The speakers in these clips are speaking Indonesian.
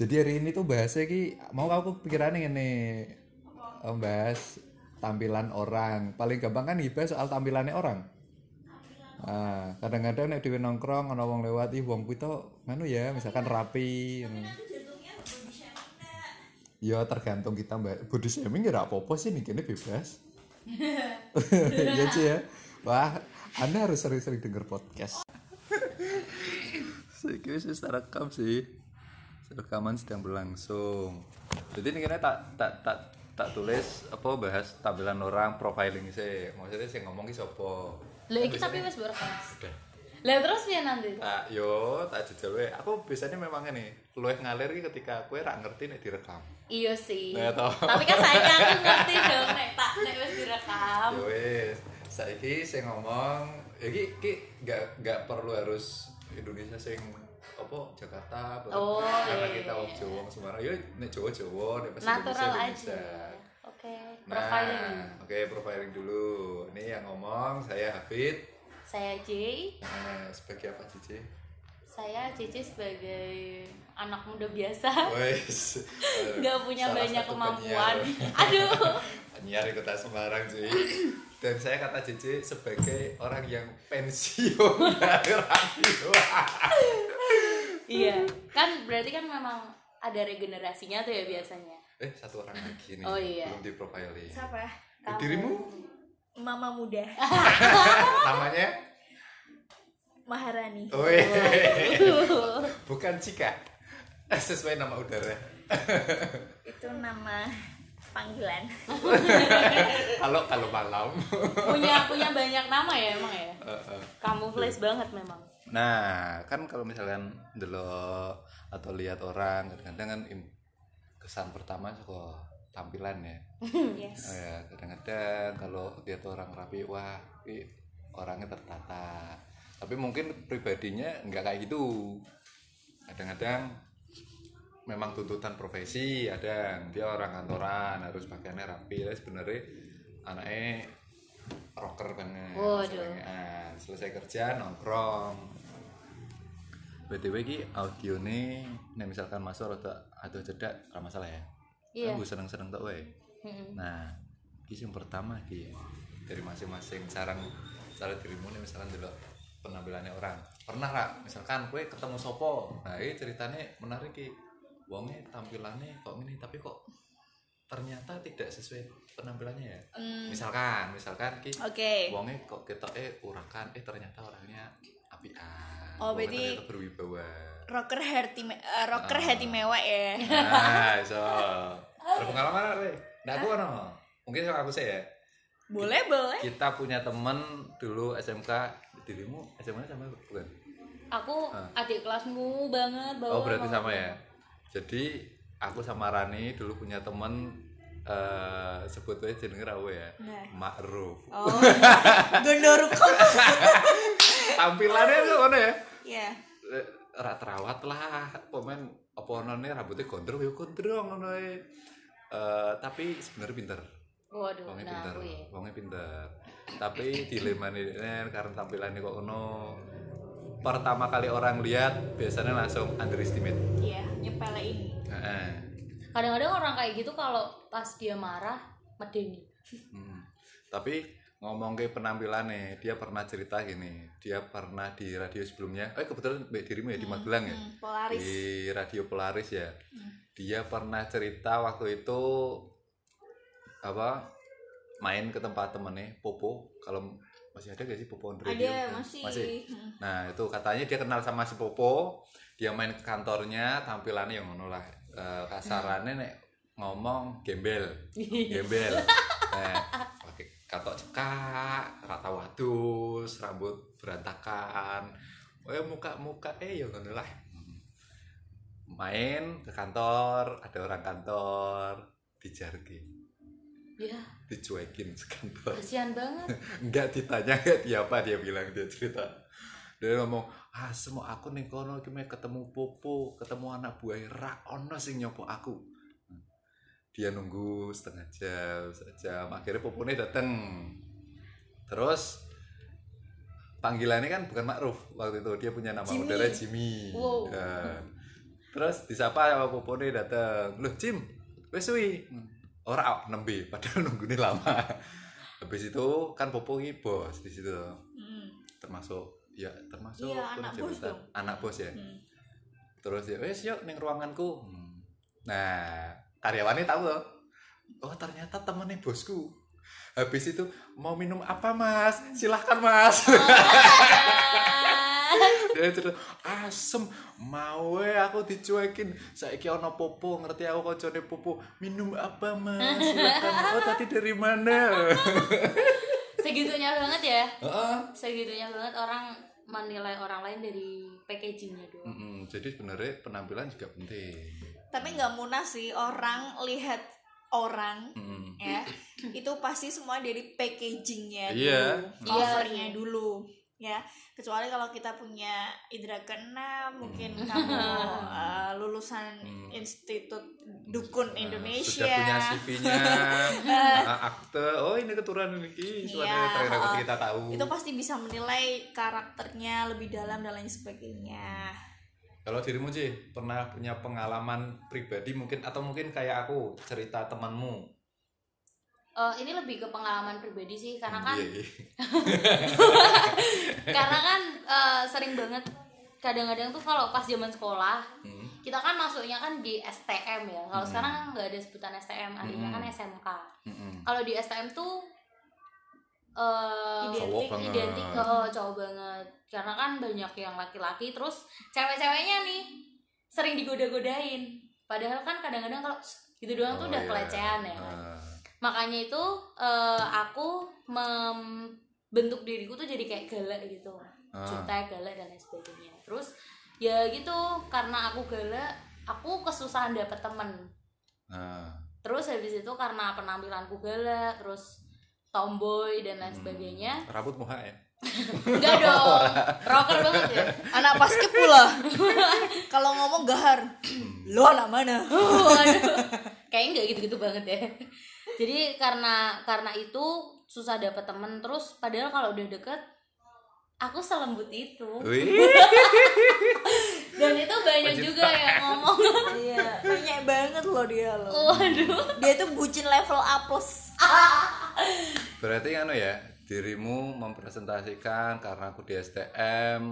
Jadi hari ini tuh bahasnya ki mau aku pikirannya ini bahas tampilan orang. Paling gampang kan dibahas soal tampilannya orang. Nah, kadang-kadang nek dhewe nongkrong ana wong lewat ih wong kuwi to nganu ya, misalkan rapi. ngono. Ya tergantung kita mbak body shaming ya apa-apa sih nih kini bebas. Iya sih ya. Wah, Anda harus sering-sering denger podcast. Saya kira sih rekam sih. Rekaman sedang berlangsung. Jadi ini kira tak tak tak tak tulis apa bahas tampilan orang profiling sih. Maksudnya sih ngomong ki sapa. Lah iki tapi wis. Udah. Lah terus piye nanti? Tak yo tak jujur wae. Aku biasanya memang ini luwih ngalir ki ketika aku ora ngerti nek direkam. Iya sih. Nah. Tapi kan saya aku ngerti dong nek tak nek wis direkam. Ya wis, saiki sing ngomong iki iki gak gak perlu harus Indonesia sing apa Jakarta Oh, karena iya, kita iya, wong Jawa wong Semarang ya nek Jawa Jawa nek pas Natural Indonesia, aja. Oke, Nah, profiling. oke profiling dulu. Ini yang ngomong saya Hafid. Saya J, Nah, sebagai apa Cici? saya Cici sebagai anak muda biasa. Wes. Nggak punya banyak kemampuan. penyiar. Aduh. penyiar di kota Semarang cuy dan saya kata Cici sebagai orang yang pensiun dari radio Iya, kan berarti kan memang ada regenerasinya tuh ya biasanya. eh satu orang lagi nih Oh, iya. belum di profiling Siapa? Eh, Kamu. dirimu Mama muda namanya Maharani. Weh. bukan Cika sesuai nama udara Itu nama panggilan. kalau kalau malam punya punya banyak nama ya emang ya. Eh, eh. Camouflage banget memang. Nah, kan kalau misalkan delok atau lihat orang kadang-kadang kan kesan pertama suka tampilan ya. Yes. Oh ya, kadang-kadang kalau lihat orang rapi, wah, ini orangnya tertata. Tapi mungkin pribadinya nggak kayak gitu. Kadang-kadang memang tuntutan profesi ada dia orang kantoran harus pakaiannya rapi tapi sebenarnya anaknya rocker banget Waduh. Ah, selesai kerja nongkrong btw ki audio nih misalkan masuk atau atau cedak ora masalah ya. Iya. Kan gue seneng-seneng tak wae. Mm-mm. nah ini yang pertama ki dari masing-masing cara cara dirimu nih misalkan dulu penampilannya orang. Pernah lah misalkan kue ketemu sopo nah ini ceritanya menarik ki wongnya tampilannya kok gini tapi kok ternyata tidak sesuai penampilannya ya? Hmm, misalkan misalkan ki Oke. wongnya kok kita eh urakan eh ternyata orangnya apian Oh, wongnya berarti- berwibawa Rocker hati me- eh, rocker Ah. hati mewah ya. nah so berpengalaman apa Re? nah aku no mungkin sama aku sih ya Boleh, boleh. kita punya temen dulu SMK dirimu SMK sama bukan Aku Ah. adik kelasmu banget oh bawah berarti sama ya jadi aku sama Rani dulu punya temen eh sebutnya jenenge Rawe ya Nah. Ma'ruf Oh. Gondoruko. tampilannya tuh mana ya Ya. Eh, rak terawat lah komen apa nonnya rambutnya gondrong ya gondrong ngono. Eh, tapi sebenarnya pinter Waduh, wongnya nah pinter ya. wongnya pinter tapi dilema nih karena tampilannya kok ono pertama kali orang lihat biasanya langsung underestimate Iya, nyepelein. Heeh. Kadang-kadang orang kayak gitu kalau pas dia marah medeni. Hmm. Tapi ngomong ke penampilannya, dia pernah cerita gini, dia pernah di radio sebelumnya, eh kebetulan mbak dirimu ya di Magelang ya, Hmm, Polaris. di radio Polaris ya, Hmm. dia pernah cerita waktu itu apa main ke tempat temennya Popo, kalau masih ada gak sih Popo on radio? Ada masih. Hmm. Nah itu katanya dia kenal sama si Popo, dia main ke kantornya, tampilannya yang ngono lah, Eh, kasarannya nek ngomong gembel, gembel, pakai katok cekak, rata wadus, rambut berantakan, eh muka muka eh ya ngono lah. Main ke kantor, ada orang kantor, dijargi, Ya, dicuekin sekantor. kasihan banget. Enggak ditanya enggak dia apa dia bilang dia cerita dia ngomong ah semua aku nih kono ketemu popo ketemu anak buah ra ono sing nyopo aku dia nunggu setengah jam setengah jam akhirnya popone dateng terus panggilannya kan bukan Ma'ruf waktu itu dia punya nama Jimmy. udara Jimmy Wow. Nah, terus disapa sama popone dateng loh Jim wes suwi ora nembe padahal nunggunya lama habis itu kan popo ini bos di situ Hmm. termasuk ya termasuk kurang anak bos dong. anak bos ya Hmm. terus ya wes yuk neng ruanganku Hmm. nah karyawannya tahu loh. Oh ternyata temennya bosku. Habis itu mau minum apa mas? Silahkan mas. Dia cerita asem mau aku dicuekin. Saiki ono popo ngerti aku koncone popo. Minum apa mas? Silahkan. Oh tadi dari mana? Segitunya banget ya? Heeh. segitunya banget orang menilai orang lain dari packagingnya doang. Mm-mm, jadi sebenarnya penampilan juga penting Tapi nggak munah sih orang lihat orang Mm-mm. ya itu pasti semua dari packagingnya Iya. dulu, covernya iya. dulu ya kecuali kalau kita punya indra keenam mungkin kamu uh, lulusan Hmm. institut dukun Nah, Indonesia sudah punya CV-nya ah, akte oh ini keturunan ini Iya, oh. kita tahu itu pasti bisa menilai karakternya lebih dalam dan lain sebagainya kalau dirimu sih pernah punya pengalaman pribadi mungkin atau mungkin kayak aku cerita temanmu Eh, ini lebih ke pengalaman pribadi sih karena kan Iya, iya. karena kan eh, sering banget kadang-kadang tuh kalau pas zaman sekolah Hmm. kita kan masuknya kan di STM ya kalau Hmm. sekarang kan nggak ada sebutan STM adanya Hmm. kan SMK Mm-mm. kalau di STM tuh eh Identik. Cowok banget. identik oh, cowok banget karena kan banyak yang laki-laki terus cewek-ceweknya nih sering digoda-godain padahal kan kadang-kadang kalau gitu doang tuh Oh, udah iya. pelecehan ya Ah. makanya itu eh, aku membentuk diriku tuh jadi kayak galak gitu Ah. jutek galak dan lain sebagainya terus ya gitu karena aku galak aku kesusahan dapet temen Ah. terus habis itu karena penampilanku galak terus tomboy dan lain Hmm. sebagainya. Rambut muha ya? Enggak dong. Rocker banget ya. Anak basket pula. Kalau ngomong gahar. Lo anak mana? Waduh. kayaknya nggak gitu-gitu banget ya. Jadi karena karena itu susah dapet temen. Terus padahal kalau udah deket aku selembut itu. Dan itu banyak Wajib juga yang ngomong. Iya banyak banget loh dia loh. Waduh. Dia tuh bucin level A plus berarti anu ya dirimu mempresentasikan karena aku di STM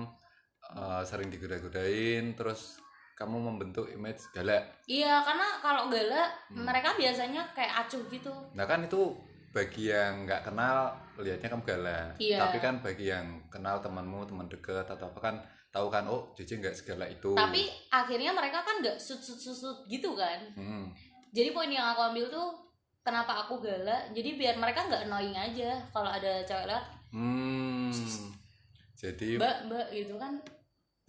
eh, sering digoda-godain terus kamu membentuk image galak iya karena kalau galak Hmm. mereka biasanya kayak acuh gitu nah kan itu bagi yang nggak kenal lihatnya kamu galak Iya. tapi kan bagi yang kenal temanmu teman deket atau apa kan tahu kan oh Cici nggak segalak itu tapi akhirnya mereka kan nggak sut sut sut sut gitu kan Hmm. jadi poin yang aku ambil tuh kenapa aku galak? Jadi biar mereka nggak annoying aja kalau ada cewek lewat. Hmm. jadi mbak mbak gitu kan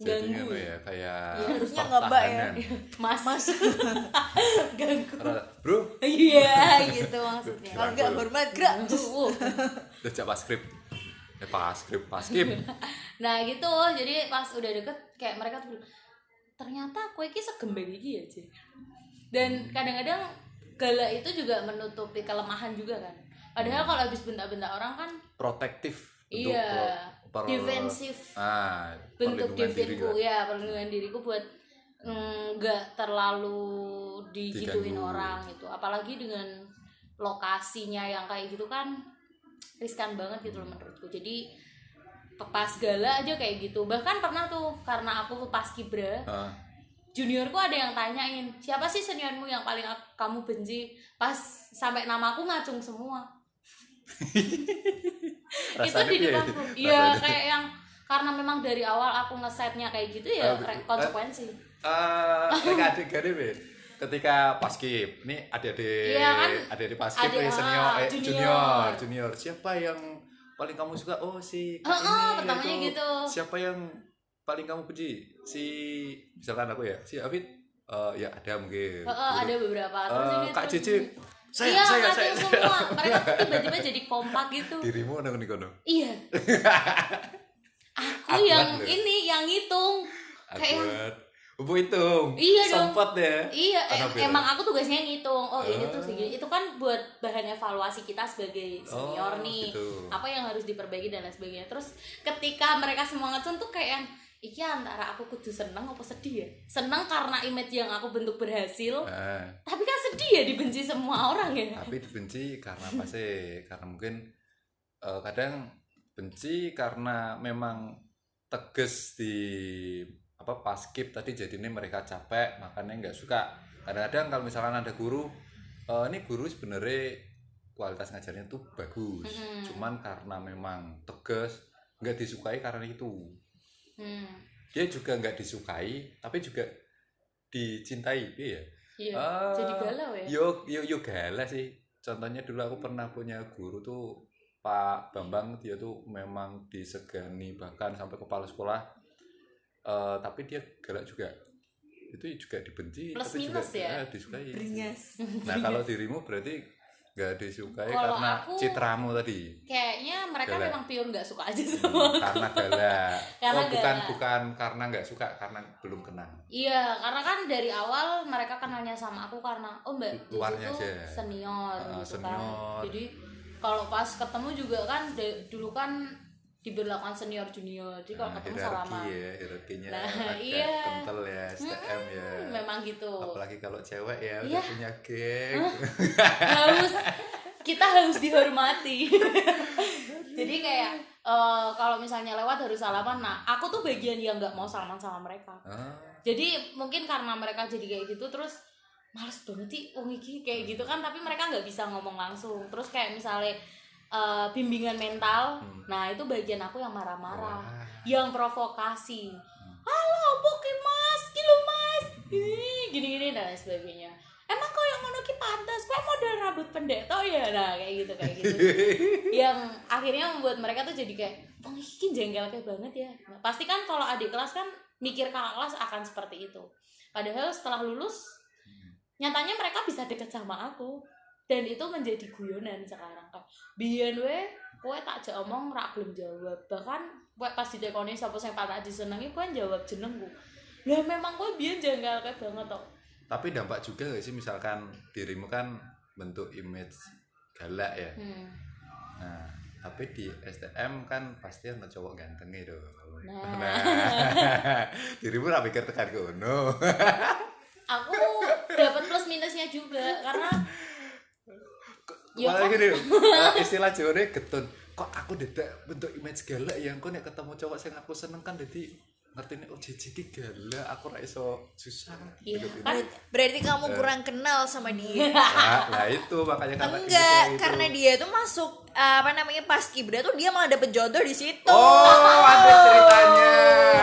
jadi ganggu anu ya? kayak Iya, harusnya nggak mbak ya. pertahanan. mas. Mas. Ganggu. Bro. Iya gitu maksudnya. Kalau nggak hormat gerak. Uh, udah coba skrip. Ya pas skrip pas skip. Nah gitu. Jadi pas udah deket kayak mereka tuh ternyata kue ki segembeng iki ya Ci." dan kadang-kadang galak itu juga menutupi kelemahan juga kan. Padahal kalau habis bentak-bentak orang kan protektif. Iya per- defensif. Ah bentuk lah. ya perlindungan diriku buat mm, nggak terlalu digituin Diganggu. orang gitu. Apalagi dengan lokasinya yang kayak gitu kan riskan banget gitu loh menurutku. Jadi pas gala aja kayak gitu. Bahkan pernah tuh karena aku pas kibra Ah, juniorku ada yang tanyain siapa sih seniormu yang paling kamu benci pas sampai namaku ngacung semua itu di piye? depanku iya Rasanya. kayak yang karena memang dari awal aku ngesetnya kayak gitu ya betul. konsekuensi Eh, lek adik be ketika paskib ini adik-adik Iya kan? adik-adik paskib Adik- eh, senior ah, eh, junior. junior junior siapa yang paling kamu suka oh si Heeh, ini pertamanya gitu. siapa yang paling kamu puji si misalkan aku ya si Afid Eh, ya ada mungkin Heeh, ada beberapa terus Kak terus Cici saya iya saya ngacung saya, semua mereka tiba-tiba jadi kompak gitu dirimu ada nih kono iya aku Awkward yang loh. ini yang ngitung kayak. Ubu hitung Iya dong. sempet ya Iya, em- emang aku tugasnya ngitung. Oh, ini tuh Ah. segini. Itu kan buat bahan evaluasi kita sebagai senior Oh, nih. gitu. Apa yang harus diperbaiki dan lain sebagainya. Terus ketika mereka semua ngecun tuh kayak yang iki antara aku kudu seneng apa sedih ya? Seneng karena image yang aku bentuk berhasil. Nah, tapi kan sedih ya dibenci semua orang ya? Tapi dibenci karena apa sih? Karena mungkin eh, kadang benci karena memang tegas di apa pas skip tadi jadi ini mereka capek makanya nggak suka. Kadang-kadang kalau misalkan ada guru eh, ini guru sebenarnya kualitas ngajarnya tuh bagus. Mm-mm. cuman karena memang tegas nggak disukai karena itu hmm. dia juga nggak disukai tapi juga dicintai iya iya Ah, jadi galau ya Yo yo yo gala sih. Contohnya dulu aku pernah punya guru tuh Pak Bambang dia tuh memang disegani bahkan sampai kepala sekolah. Eh, tapi dia galak juga. Itu juga dibenci Plus tapi minus juga ya? eh, disukai. beringas Nah, kalau dirimu berarti nggak disukai Kalau karena aku- citramu tadi. kayaknya mereka Galak. memang pure nggak suka aja Hmm, sama aku karena galak. Karena oh, bukan galak. bukan karena nggak suka, karena belum kenal. Iya, karena kan dari awal mereka kenalnya sama aku karena oh Mbak aja. senior gitu senior. kan. Jadi kalau pas ketemu juga kan dulu kan diberlakukan senior junior. Jadi kalau Nah, ketemu salaman. ya, hierarkinya Nah, agak iya. kental ya, STM ya. Hmm, memang gitu. apalagi kalau cewek ya Iya. udah punya geng harus kita harus dihormati. Jadi kayak eh, kalau misalnya lewat harus salaman. Nah, aku tuh bagian yang nggak mau salaman sama mereka. Ah, jadi mungkin karena mereka jadi kayak gitu terus males banget sih wong iki kayak gitu kan tapi mereka nggak bisa ngomong langsung terus kayak misalnya eh, bimbingan mental. Hmm. nah itu bagian aku yang marah-marah wah. yang provokasi. Halo ki mas kilo mas. Gini-gini dan lain sebagainya. Emang kau yang ngono ki pantas? Kau model rambut pendek tau ya? Nah kayak gitu kayak gitu. Yang akhirnya membuat mereka tuh jadi kayak oh ini jengkel kayak banget ya. Nah, pasti kan kalau adik kelas kan mikir kakak kelas akan seperti itu. Padahal setelah lulus nyatanya mereka bisa deket sama aku dan itu menjadi guyonan sekarang kan biyen we kowe tak jek omong rak belum jawab. Bahkan kowe pas ditekoni sapa sing paling disenengi kowe jawab jenengku. Lah memang kowe biyen jengkel kayak banget kok tapi dampak juga gak sih misalkan dirimu kan bentuk image galak ya? Hmm. nah tapi di STM kan pasti ada cowok gantengnya dong Nah. nah dirimu tak pikir tekan kono. Aku dapat plus minusnya juga karena malah kok- gini eh, istilah Jawa getun. Kok aku tidak bentuk image galak yang kok nek ketemu cowok yang aku seneng kan jadi ngerti nih oh cici ki galak aku ra iso susah. Iya, kan berarti kamu kurang kenal sama dia. Nah, nah itu makanya karena enggak gitu, karena itu. dia tuh masuk uh, apa namanya pas kibra tuh dia malah dapet jodoh di situ Oh, ada ceritanya.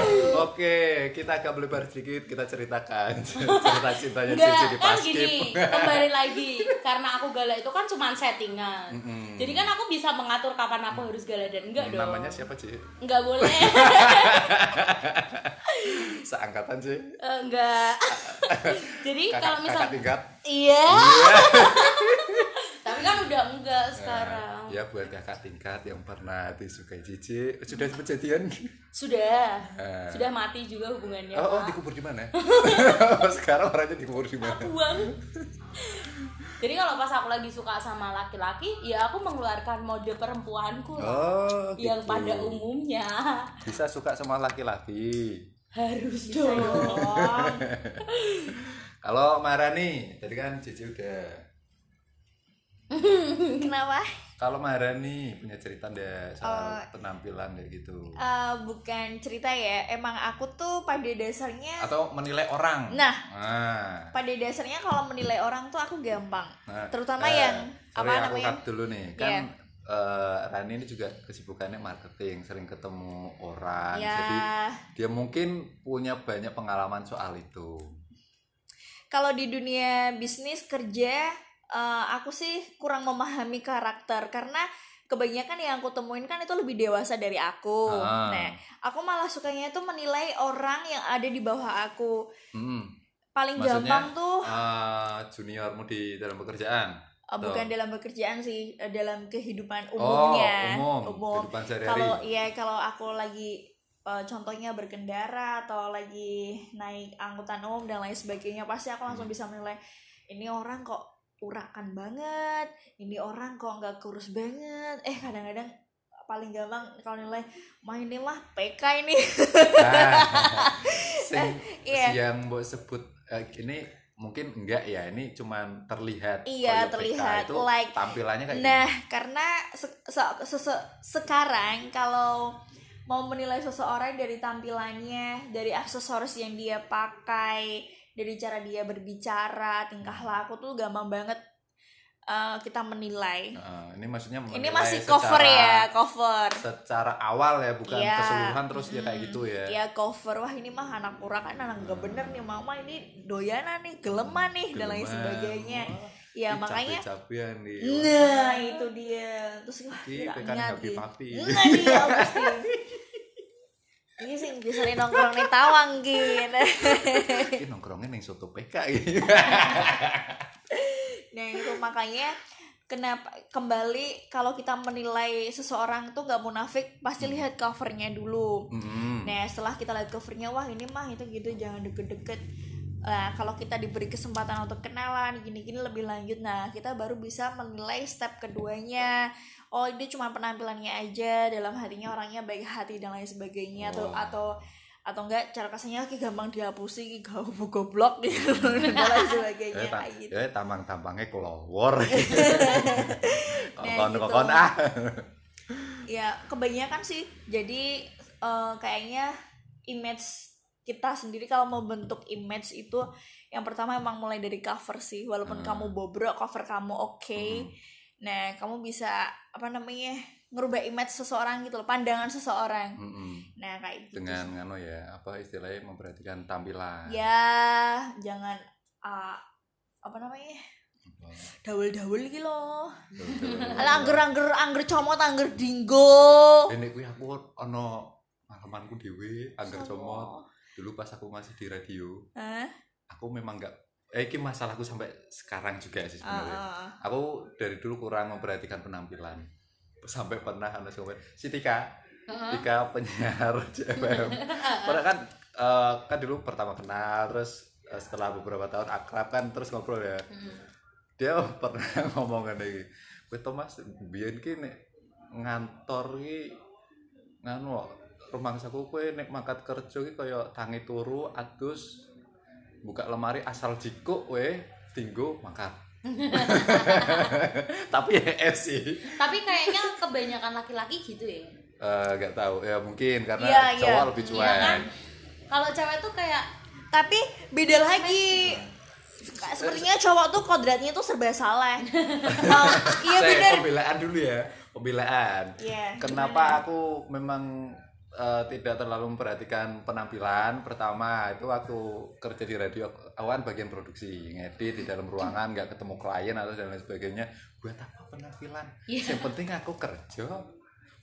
Oke, kita agak melebar sedikit, kita ceritakan cerita cintanya Cici di kan Paskib. gini, kembali lagi karena aku galak itu kan cuma settingan. Mm-mm. Jadi kan aku bisa mengatur kapan aku harus galak dan enggak dong. Namanya siapa, Ci? Enggak boleh. Seangkatan, Ci. Eh, enggak. Jadi kalau misal kakak tingkat. iya. Tapi kan udah enggak sekarang. Ya, buat kakak tingkat yang pernah disukai Cici, sudah kejadian? Sudah. Eh. Sudah mati juga hubungannya. Oh, oh, Pak. dikubur di mana? Sekarang orangnya dikubur di mana? buang. Jadi kalau pas aku lagi suka sama laki-laki, ya aku mengeluarkan mode perempuanku. Oh, yang gitu. pada umumnya Bisa suka sama laki-laki. harus dong. Kalau Marani, tadi kan Cici udah kenapa Kalau Maharani punya cerita deh soal Oh. penampilan kayak gitu. Eh, bukan cerita ya emang aku tuh pada dasarnya Atau menilai orang. nah Nah, pada dasarnya kalau menilai orang tuh aku gampang nah, terutama eh, yang sorry, apa aku namanya cut dulu nih. Kan Iya. eh, Rani ini juga kesibukannya marketing, sering ketemu orang. ya Jadi dia mungkin punya banyak pengalaman soal itu. kalau di dunia bisnis kerja eh, aku sih kurang memahami karakter karena kebanyakan yang aku temuin kan itu lebih dewasa dari aku. Ah. Nah, aku malah sukanya itu menilai orang yang ada di bawah aku. Hmm. Paling Maksudnya, gampang tuh eh, juniormu di dalam pekerjaan. eh, bukan dalam pekerjaan sih, eh, dalam kehidupan Oh, umumnya. umum, kehidupan sehari-hari. Kalau iya kalau aku lagi eh, contohnya berkendara atau lagi naik angkutan umum dan lain sebagainya pasti aku langsung Hmm. bisa menilai ini orang kok urakan banget, ini orang kok nggak kurus banget. Eh kadang-kadang paling gampang kalau nilai mah ini mah PK ini Nah, sing Iya. yang mbok sebut eh, ini mungkin enggak ya ini cuman terlihat Iya, PK terlihat, itu like- tampilannya kayak Nah, karena se- se- se- se- sekarang kalau mau menilai seseorang dari tampilannya, dari aksesoris yang dia pakai, dari cara dia berbicara, tingkah laku tuh gampang banget uh, kita menilai. Heeh, ini maksudnya Ini menilai masih secara- cover ya, cover. secara awal ya bukan Iya. keseluruhan terus dia kayak gitu ya Ya cover wah ini mah anak kurang kan anak gak bener nih mama ini doyana nih geleman nih dan lain Geleman. sebagainya. Wah, Ya ini makanya capek-capean nih Nah itu dia Terus wah kira tekan niat happy gitu. papi. Nah dia Ini sih bisa nih nongkrong nih tawang gini ini nongkrongnya yang soto PK gitu Nah itu makanya Kenapa kembali kalau kita menilai seseorang tuh gak munafik pasti lihat covernya dulu. Mm-mm. Nah setelah kita lihat covernya wah ini mah itu gitu jangan deket-deket. Nah kalau kita diberi kesempatan untuk kenalan gini-gini lebih lanjut, nah kita baru bisa menilai step keduanya. Oh ini cuma penampilannya aja, dalam hatinya orangnya baik hati dan lain sebagainya atau Wah. atau atau enggak cara kasarnya ki gampang dihapusi ki gak goblok gitu dan lain sebagainya kayak gitu. ya tampang-tampangnya kelowor Nah, kokon gitu. ah ya kebanyakan sih jadi eh, kayaknya image kita sendiri kalau mau bentuk image itu yang pertama emang mulai dari cover sih walaupun Hmm. kamu bobrok cover kamu oke Hmm. nah kamu bisa apa namanya ngerubah image seseorang gitu loh pandangan seseorang Mm-mm. nah kayak gitu dengan ngano ya apa istilahnya memperhatikan tampilan ya jangan ah, apa namanya dawel-dawel gitu loh Betul. Alah, angger angger angger comot angger dinggo ini kuwi aku ono pengalamanku dewe anggar Sama. comot dulu pas aku masih di radio aku memang nggak eh ini masalahku sampai sekarang juga sih sebenarnya ah. aku dari dulu kurang memperhatikan penampilan sampai pernah ada si Tika Heeh. Tika penyiar JFM pernah kan eh, kan dulu pertama kenal terus eh, setelah beberapa tahun akrab kan terus ngobrol ya Mm. dia pernah ngomong ngene iki kowe Thomas biyen ki nek ngantor ki nganu rumangsaku kowe nek mangkat kerja ki kaya tangi turu adus buka lemari asal jikuk we tinggo mangkat. Tapi ya eh sih. Tapi kayaknya kebanyakan laki-laki gitu ya? Eh, nggak tahu. Ya mungkin karena iya. cowok lebih Iya cuek. kan? kalau cewek tuh kayak tapi beda lagi. Sepertinya cowok tuh kodratnya tuh serba salah oh, iya bener. pembelaan dulu ya pembelaan. Iya, kenapa aku memang eh, tidak terlalu memperhatikan penampilan. Pertama itu waktu kerja di radio aku kan bagian produksi ngedit di dalam ruangan nggak ketemu klien atau dan lain sebagainya. Buat apa penampilan? Iya. yang penting aku kerja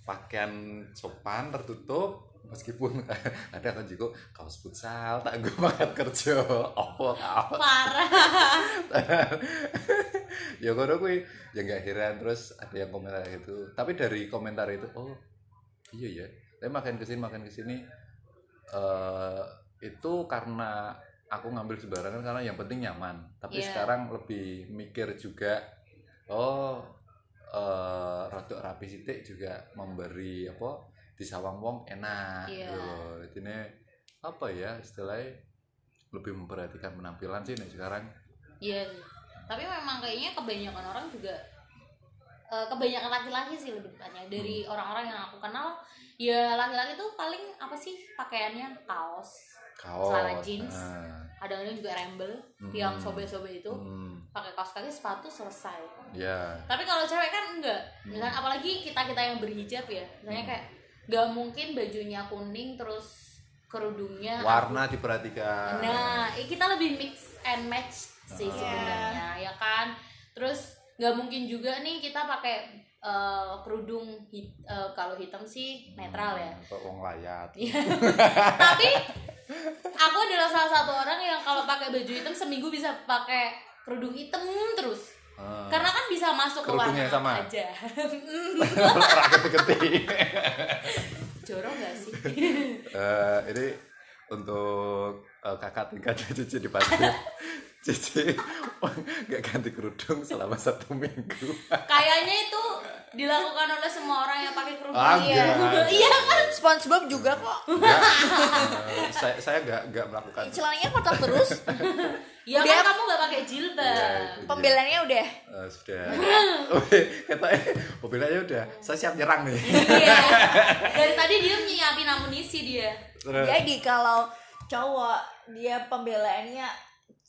pakaian sopan tertutup meskipun ada kan juga kaos futsal tak gue banget kerja. Opo kaos? Parah. Ya kono kuwi. Ya nggak heran terus ada yang komentar gitu tapi dari komentar itu oh iya ya tapi makin ke sini makin ke sini eh itu karena aku ngambil sembarangan karena yang penting nyaman tapi Iya. sekarang lebih mikir juga oh eh rodok rapi sitik juga memberi apa di sawang wong enak Iya. gitu loh. Intinya apa ya istilahnya lebih memperhatikan penampilan sih nih sekarang Iya sih. Tapi memang kayaknya kebanyakan orang juga eh, kebanyakan laki-laki sih lebih tepatnya dari orang-orang yang aku kenal ya laki-laki tuh paling apa sih pakaiannya kaos kaos Celana jeans. nah, kadang-kadang juga rembel Hmm. yang sobe-sobe itu hmm, pakai kaos kaki sepatu selesai ya tapi kalau cewek kan enggak misalnya Hmm. apalagi kita kita yang berhijab ya misalnya kayak nggak mungkin bajunya kuning terus kerudungnya warna diperhatikan Nah, kita lebih mix and match sih Ah. sebenarnya, ya kan. Terus nggak mungkin juga nih kita pakai eh, kerudung hit- eh, kalau hitam sih netral ya. kok wong layat Iya. Tapi aku adalah salah satu orang yang kalau pakai baju hitam seminggu bisa pakai kerudung hitam terus. Ah. Karena kan bisa masuk ke warna sama? aja. Keti-keti. Jorok gak sih? Eh, ini untuk eh, kakak tingkat cici di Pasir cici nggak ganti kerudung selama satu minggu Kayaknya itu dilakukan oleh semua orang yang pakai kerudung Ah, Iya. Iya kan SpongeBob juga kok. Enggak. Eh, saya saya enggak enggak melakukan. Celananya kotak terus. ya Udah. kan kamu nggak pakai jilbab Iya, itu. Pembelanya udah. Eh, sudah. Oke, kata mobilnya udah. Saya siap nyerang nih. Iya. dari tadi dia nyiapin amunisi dia Terus, Jadi kalau cowok dia pembelaannya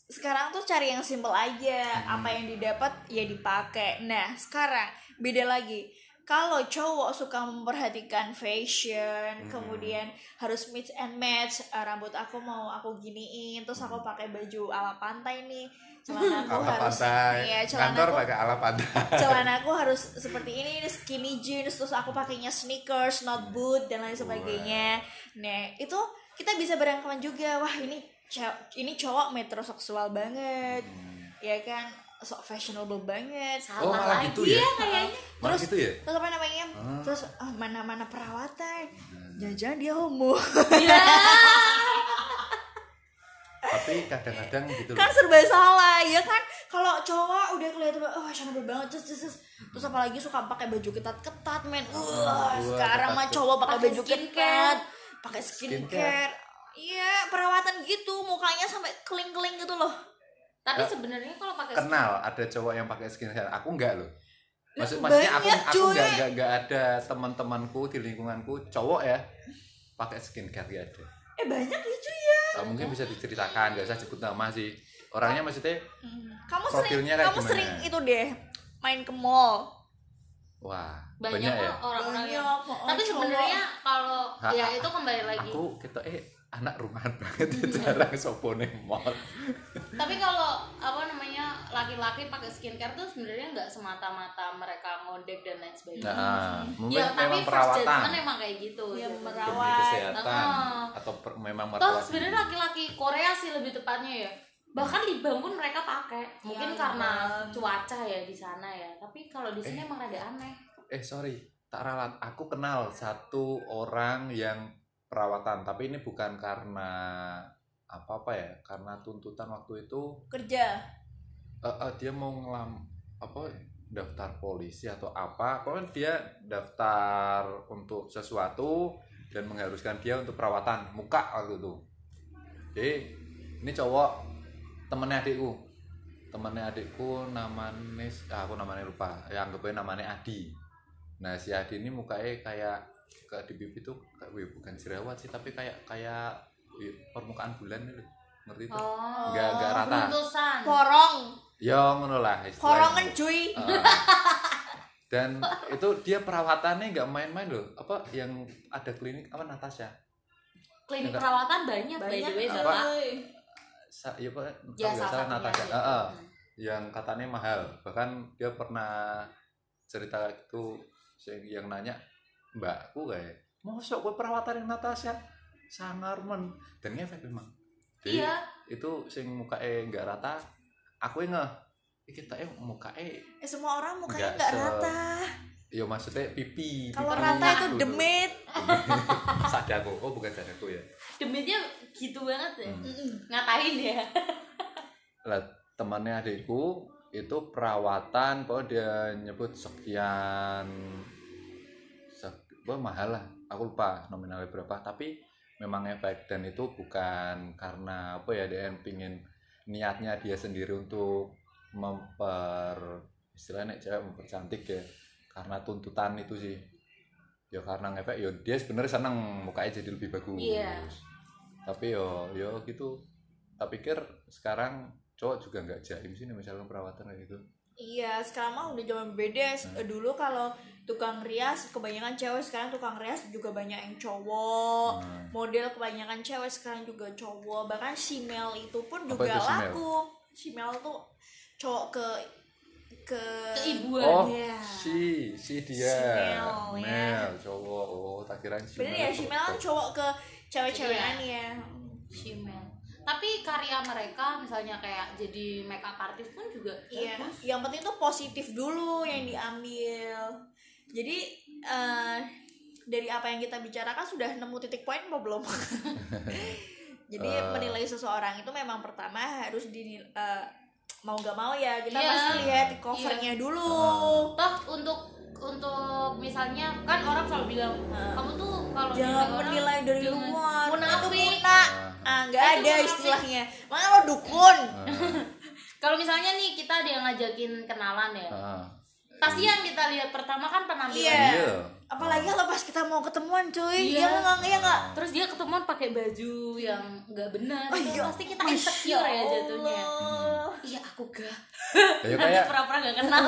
sekarang tuh cari yang simple aja, apa yang didapat ya dipakai. Nah, sekarang beda lagi. Kalau cowok suka memperhatikan fashion, kemudian harus mix and match, eh, rambut aku mau aku giniin, terus aku pakai baju ala pantai nih, celana aku ala harus pantai. iya, celana Kantor aku pakai ala pantai. celana aku harus seperti ini ini skinny jeans terus aku pakainya sneakers not boot dan lain sebagainya nah itu kita bisa beranggapan juga. Wah ini ini cowok metroseksual banget. Ya kan? Sok fashionable banget. Oh, salah malah lagi gitu ya? ya kayaknya. Malah terus gitu ya? terus apa namanya? Terus ah, mana mana perawatan jangan dia homo. Ya Tapi kadang-kadang gitu loh. kan serba salah ya kan? Kalau cowok udah kelihatan oh fashionable banget. Terus terus terus, terus apalagi suka pakai baju ketat ketat men wah Wah, sekarang mah ketat-ketat. cowok pakai baju ketat pakai skincare Skincare. iya perawatan gitu mukanya sampai keling keling gitu loh tapi Ya. sebenarnya kalau pakai Kenal ada cowok yang pakai skincare. Aku enggak loh. Maksud, maksudnya aku banyak, aku cuy. enggak, enggak enggak ada teman-temanku di lingkunganku cowok ya pakai skincare enggak ada. eh banyak ya cuy ya Nah, mungkin bisa diceritakan, enggak usah sebut nama sih. Orangnya maksudnya kamu sering kamu gimana? sering itu deh main ke mall wah, banyak, banyak, ya. orang-orang yang oh, tapi sebenarnya kalau Ha- ya itu kembali lagi Aku kita eh anak rumahan banget jarang sopo ning mall. tapi kalau apa namanya laki-laki pakai skincare tuh sebenarnya nggak semata-mata mereka ngondek dan lain sebagainya Nah, mungkin ya tapi memang first perawatan judgment emang kayak gitu Ya, gitu. merawat. demi kesehatan atau per- memang toh merawat sebenarnya diri. laki-laki Korea sih lebih tepatnya ya bahkan libam pun mereka pakai. Mungkin Ya, karena libam. cuaca ya di sana ya. Tapi kalau di sini emang rada aneh. Eh sorry. Tak ralat. Aku kenal satu orang yang perawatan. Tapi ini bukan karena apa apa ya. Karena tuntutan waktu itu kerja. Eh, eh, dia mau ngelam apa daftar polisi atau apa. Pokoknya dia daftar untuk sesuatu dan mengharuskan dia untuk perawatan. Muka waktu itu. Jadi ini cowok temennya adikku. Temennya adikku namanya ah, aku namanya lupa. Ya anggapnya namanya Adi. Nah si Adi ini mukanya kayak kayak di pipi tuh kayak wih, bukan jerawat sih tapi kayak kayak wih, permukaan bulan itu ngerti tuh? Oh Nggak- nggak rata. beruntusan. Porong ya ngono lah porongan cuy Ah. dan itu dia perawatannya nggak main-main loh apa yang ada klinik apa Natasha? Klinik Enggak. perawatan banyak, by banyak. the way Apa? Sa ya pak ya salah Natasha. ah. yang katanya mahal. Bahkan dia pernah cerita itu yang nanya mbakku kayak mosok gue perawatan yang Natasha? Sangar men. Dan ngefek memang jadi iya. itu sing muka eh nggak rata aku nggak kita eh muka eh semua orang mukanya Nggak rata. Ya maksudnya pipi kalau rata itu gitu. demit. Sadaku oh bukan sadaku ya. Demitnya gitu banget ya. Hmm. Ngatain ya lah temannya adikku itu perawatan kok dia nyebut sekian sek, wah, mahal lah. Aku lupa nominalnya berapa tapi memang efek dan itu bukan karena apa ya dia pingin niatnya dia sendiri untuk memper istilahnya cewek mempercantik ya karena tuntutan itu sih. Ya karena ngefek ya dia sebenarnya seneng mukanya jadi lebih bagus. Iya. Tapi yo yo gitu tak pikir sekarang cowok juga nggak jaim sih nih misalnya perawatan kayak gitu Iya, sekarang mah udah zaman beda. Hmm. Eh, Dulu kalau tukang rias kebanyakan cewek, sekarang tukang rias juga banyak yang cowok. Hmm. Model kebanyakan cewek sekarang juga cowok. Bahkan simel itu pun Apa juga itu simel? laku. Simel tuh cowok ke ke keibuan oh Iya. si si dia Si Mel, ya. Mel cowok oh tak kira si Bener ya, simel kan cowok ke cewek-cewekan ya. Shimel tapi karya mereka misalnya kayak jadi makeup artist pun juga Iya, bagus. yang penting tuh positif dulu yang diambil. Jadi eh, dari apa yang kita bicarakan sudah nemu titik poin apa belum? Jadi Eh. menilai seseorang itu memang pertama harus di eh, mau gak mau ya kita Iya. pasti lihat covernya dulu. toh untuk untuk misalnya kan orang selalu bilang Nah. kamu tuh kalau jangan orang menilai dari luar munafik. ah nggak ada munafik. istilahnya makanya lo dukun kalau misalnya nih kita ada yang ngajakin kenalan ya pasti yang kita lihat pertama kan penampilan Iya. Apalagi kalau pas kita mau ketemuan cuy. Iya. ya nggak? Ya nggak? Terus dia ketemuan pakai baju yang nggak benar. Oh, iya. pasti kita insecure ya jatuhnya. Allah. iya aku gak. Ya kayak pura-pura gak kenal.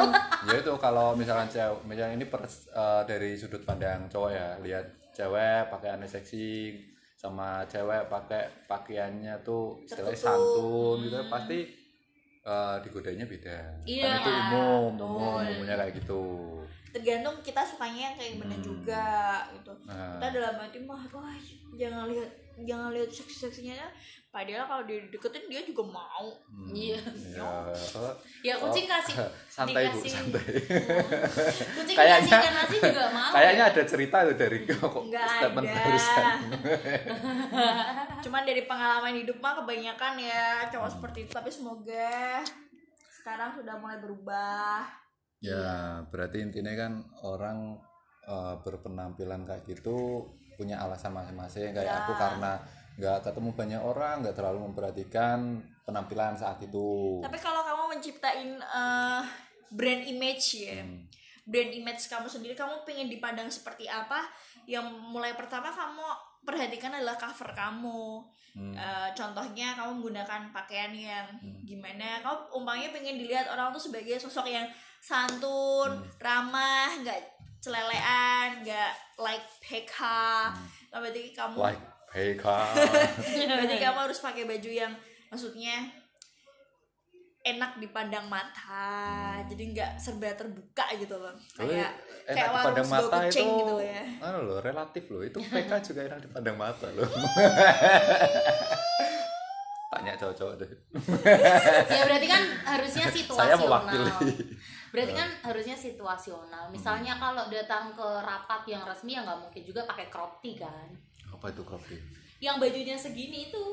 Ya itu kalau misalnya cewek misalnya ini per, eh, dari sudut pandang cowok ya lihat cewek pakaiannya seksi sama cewek pakai pakaiannya tuh istilahnya santun gitu pasti eh, digodainya beda. Iya, kan itu umum betul. umum umumnya kayak gitu tergantung kita sukanya yang kayak gimana Hmm. juga gitu. Nah, kita dalam hati mah wah jangan lihat jangan lihat seksi seksinya padahal kalau dideketin dia juga mau. Hmm, Iya. ya, ya kucing kasih santai bu dikasih- santai. Kucing Kayaknya- nasi juga mau. kayaknya ada cerita tuh dari kok nggak statement ada. barusan. Cuman dari pengalaman hidup mah kebanyakan ya cowok seperti itu. Tapi semoga sekarang sudah mulai berubah Ya, berarti intinya kan orang eh, berpenampilan kayak gitu punya alasan masing-masing. Kayak Ya. aku karena nggak ketemu banyak orang, nggak terlalu memperhatikan penampilan saat itu. tapi kalau kamu menciptain eh, brand image ya Hmm. brand image kamu sendiri kamu pengen dipandang seperti apa yang mulai pertama kamu perhatikan adalah cover kamu Hmm. Eh, contohnya kamu menggunakan pakaian yang Hmm. gimana kamu umpamanya pengen dilihat orang tuh sebagai sosok yang santun Hmm. ramah nggak celelean nggak like PK Nah, berarti kamu Hmm. Like PK. berarti kamu harus pakai baju yang maksudnya enak dipandang mata jadi nggak serba terbuka gitu loh kayak enak kayak dipandang mata itu gitu ya anu loh, relatif loh. Itu PK juga enak dipandang mata loh. Tanya cowok-cowok deh. ya berarti kan harusnya Saya situasional mewakili. berarti kan harusnya situasional misalnya kalau datang ke rapat yang resmi ya nggak mungkin juga pakai crop tee kan Apa itu kopi? yang bajunya segini itu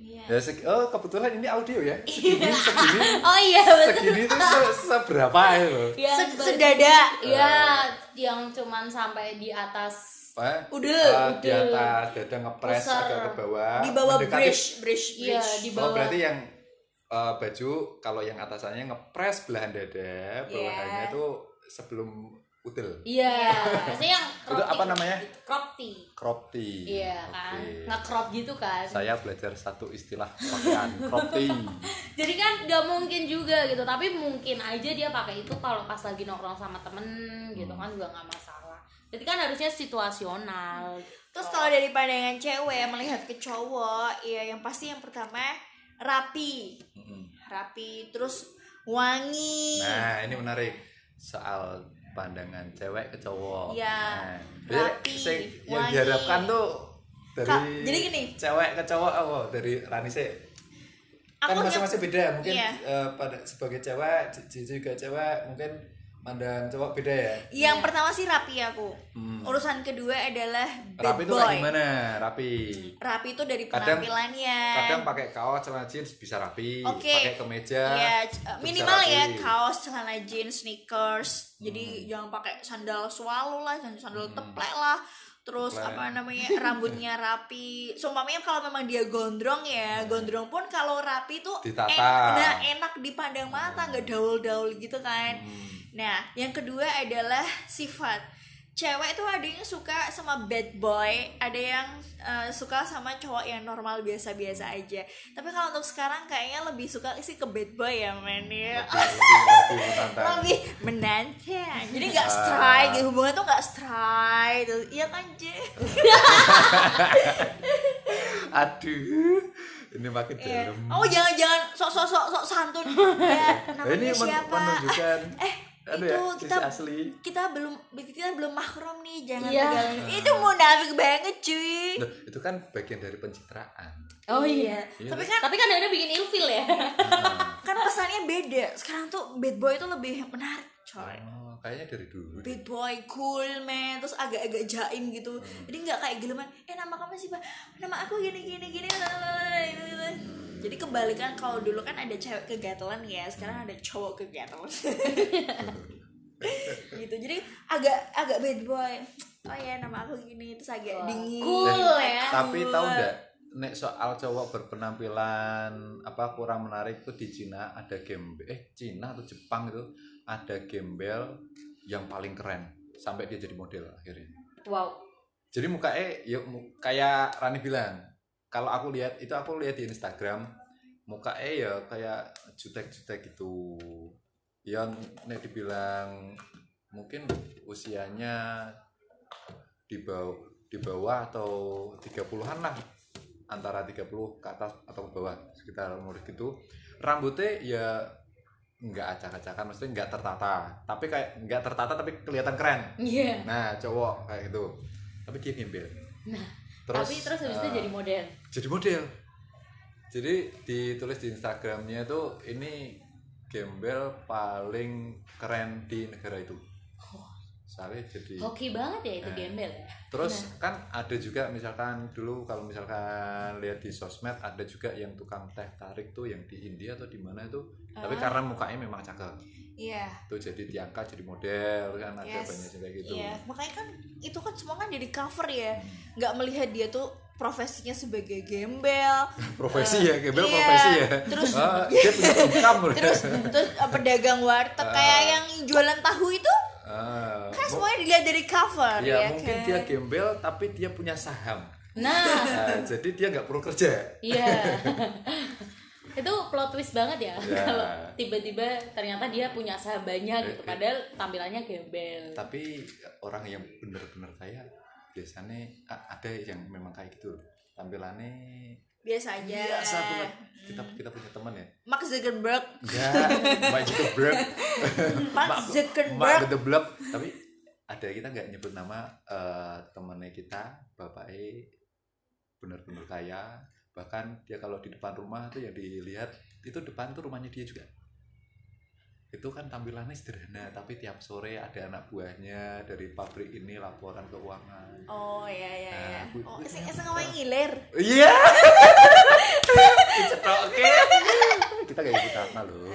Iya. Ya, segi- oh kebetulan ini audio ya. Segini, segini, oh iya betul segini tuh se- seberapa ya loh. yang Se- sedada ya yang cuman sampai di atas Apa? Udel, Eh, di udel. atas dada ngepres Pusar. agak ke bawah. di bawah mendekati- bridge bridge iya bridge di Oh, bawah berarti yang eh, baju kalau yang atasannya ngepres belahan dada, bawahannya Yeah. tuh sebelum udel. iya maksudnya yang crop Itu apa namanya? crop tee Crop tee. iya kan Oke. nge-crop gitu kan Saya belajar satu istilah pakaian crop tee. jadi kan nggak mungkin juga gitu tapi mungkin aja dia pakai itu kalau pas lagi nongkrong sama temen gitu Hmm. kan juga nggak masalah jadi kan harusnya situasional terus kalau dari pandangan cewek melihat ke cowok ya yang pasti yang pertama rapi Mm-mm. rapi terus wangi Nah, ini menarik soal pandangan cewek ke cowok. Iya. Nah, Rapi, yang wangi. diharapkan tuh dari Kak, jadi gini. cewek ke cowok apa dari Rani sih kan masing-masing beda mungkin Iya. eh, pada sebagai cewek Cici juga cewek mungkin pandang cowok beda ya yang pertama sih rapi aku Hmm. urusan kedua adalah bad rapi itu kayak gimana rapi rapi itu dari Kadang- penampilannya kadang pakai kaos celana jeans bisa rapi Oke. pakai kemeja bisa minimal ya kaos, celana jeans, sneakers. Hmm. Jadi jangan pakai sandal swallow lah, jangan sandal teplek lah. Terus Teplek. apa namanya rambutnya rapi. Seumpamanya kalau memang dia gondrong ya, gondrong pun kalau rapi tuh Ditata. en- nah, enak dipandang mata, nggak daul-daul gitu kan. Hmm. Nah, yang kedua adalah sifat. Cewek tuh ada yang suka sama bad boy, ada yang uh, suka sama cowok yang normal biasa-biasa aja. Tapi kalau untuk sekarang kayaknya lebih suka sih ke bad boy ya men ya. lebih, menantang. Jadi nggak Ah. strike, gitu. hubungan tuh nggak strike. Tuh. Iya kan, Je? aduh ini makin Iya. dalam Oh, jangan-jangan sok-sok sok sok santun. Ya, namanya ini siapa? menunjukkan Eh, Aduh itu ya, kita asli. kita belum kita belum mahrum nih jangan Iya. pegangan itu munafik banget cuy. Loh, itu kan bagian dari pencitraan. Oh iya. Iya. tapi kan? tapi kan ada bikin ilfil ya. Kan pesannya beda. Sekarang tuh bad boy itu lebih menarik coy. Oh, kayaknya dari dulu deh. bad boy cool man. Terus agak-agak jaim gitu. Hmm. jadi nggak kayak geleman eh nama kamu siapa? Nama aku gini gini gini. lalalala. Jadi kebalikan kalau dulu kan ada cewek kegatelan ya sekarang ada cowok kegatelan. Gitu jadi agak agak bad boy. Oh ya nama aku gini terus agak Wah, dingin. Cool ya. Tapi tahu nggak nek soal cowok berpenampilan apa kurang menarik itu di Cina ada gembel eh Cina atau Jepang itu ada gembel yang paling keren sampai dia jadi model akhirnya. wow. Jadi mukanya ya mu- kayak Rani bilang kalau aku lihat itu aku lihat di Instagram mukanya ya kayak jutek-jutek gitu. Yang nek dibilang mungkin usianya di bawah di bawah atau 30-an lah antara 30 ke atas atau ke bawah sekitar umur gitu. Rambutnya ya nggak acak-acakan maksudnya nggak tertata. Tapi kayak nggak tertata tapi kelihatan keren. Iya. Nah cowok kayak gitu. Tapi dia gembel Nah, terus tapi terus habis itu eh, jadi model. jadi model. Jadi ditulis di Instagramnya itu ini gembel paling keren di negara itu soalnya jadi hoki banget ya itu Eh. gembel ya Terus kan ada juga misalkan dulu kalau misalkan lihat di sosmed ada juga yang tukang teh tarik tuh yang di India atau di mana itu. Tapi Ah. karena mukanya memang cakep. iya Tuh jadi diangkat jadi model kan ada Yes. banyak juga gitu. iya makanya kan itu kan semua kan jadi cover ya nggak melihat dia tuh profesinya sebagai gembel Profesi ya, gembel Iya. profesi ya. Terus- Ah, dia punya income terus terus uh, pedagang warteg Ah. kayak yang jualan tahu itu Ah, kan mu- semuanya dilihat dari cover Iya, ya mungkin kan? dia gembel tapi dia punya saham. nah Nah, jadi dia nggak perlu kerja. iya itu plot twist banget ya Ya. kalau tiba-tiba ternyata dia punya saham banyak gitu Eh, eh. padahal tampilannya gembel tapi orang yang benar-benar kaya biasanya ada yang memang kayak gitu tampilannya biasa aja biasa banget kita kita punya teman ya. Mark Zuckerberg. Enggak Mark Zuckerberg. Mark Mark Zuckerberg. Zuckerberg. Tapi ada kita nggak nyebut nama eh, temannya kita bapaknya benar-benar kaya. Bahkan dia kalau di depan rumah tuh yang dilihat itu depan tuh rumahnya dia juga. Itu kan tampilannya sederhana tapi tiap sore ada anak buahnya dari pabrik ini laporan keuangan. Oh ya ya ya Nah, bu- oh bu- sing sing ngomong ngiler iya Dicetok, oke. Kita kayak gitu karena loh.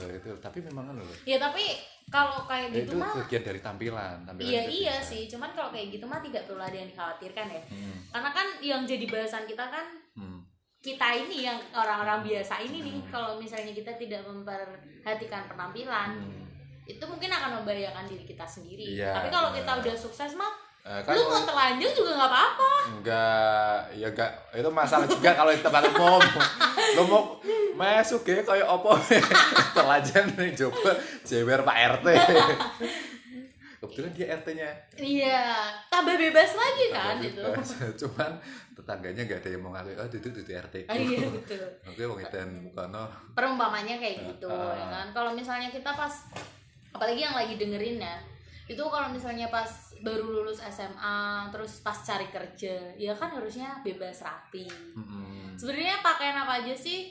Eh, itu tapi memang kan loh. Ya tapi kalau kayak Eh, gitu itu mah bagian dari tampilan tampilan iya iya bisa. sih. Cuman kalau kayak gitu mah tidak perlu ada yang dikhawatirkan ya. Hmm, karena kan yang jadi bahasan kita kan hmm. kita ini yang orang-orang biasa ini nih. Hmm. kalau misalnya kita tidak memperhatikan penampilan Hmm. itu mungkin akan membahayakan diri kita sendiri. Iya, tapi kalau kita udah sukses mah Eh, kan lu mau telanjang juga nggak apa-apa. Enggak ya enggak itu masalah juga kalau di tempat umum. Lu mau masuk ya kayak opo telajan nih coba jewer pak rt kebetulan dia rt nya iya tambah bebas lagi kan itu cuman tetangganya nggak ada yang mau ngaku oh duduk duduk rt Ah, iya betul. Oke wong edan mukono. Perumpamannya kayak gitu ya kan. Kalau misalnya kita pas apalagi yang lagi dengerin ya itu kalau misalnya pas baru lulus SMA terus pas cari kerja ya kan harusnya bebas rapi Mm-mm. sebenarnya pakaian apa aja sih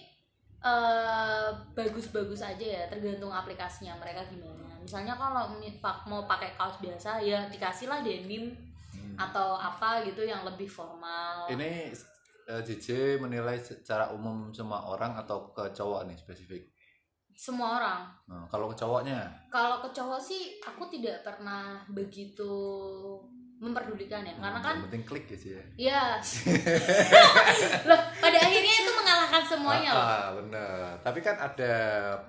eh bagus-bagus aja ya tergantung aplikasinya mereka gimana misalnya kalau mau pakai kaos biasa ya dikasihlah denim Hmm. atau apa gitu yang lebih formal ini eh, JJ menilai secara umum semua orang atau ke cowok nih spesifik semua orang. Nah, kalau ke cowoknya? Kalau ke cowok sih aku tidak pernah begitu memperdulikan ya. Karena kan yang penting klik ya sih ya. Ya loh pada akhirnya itu mengalahkan semuanya loh. Ah, ah, bener. Tapi kan ada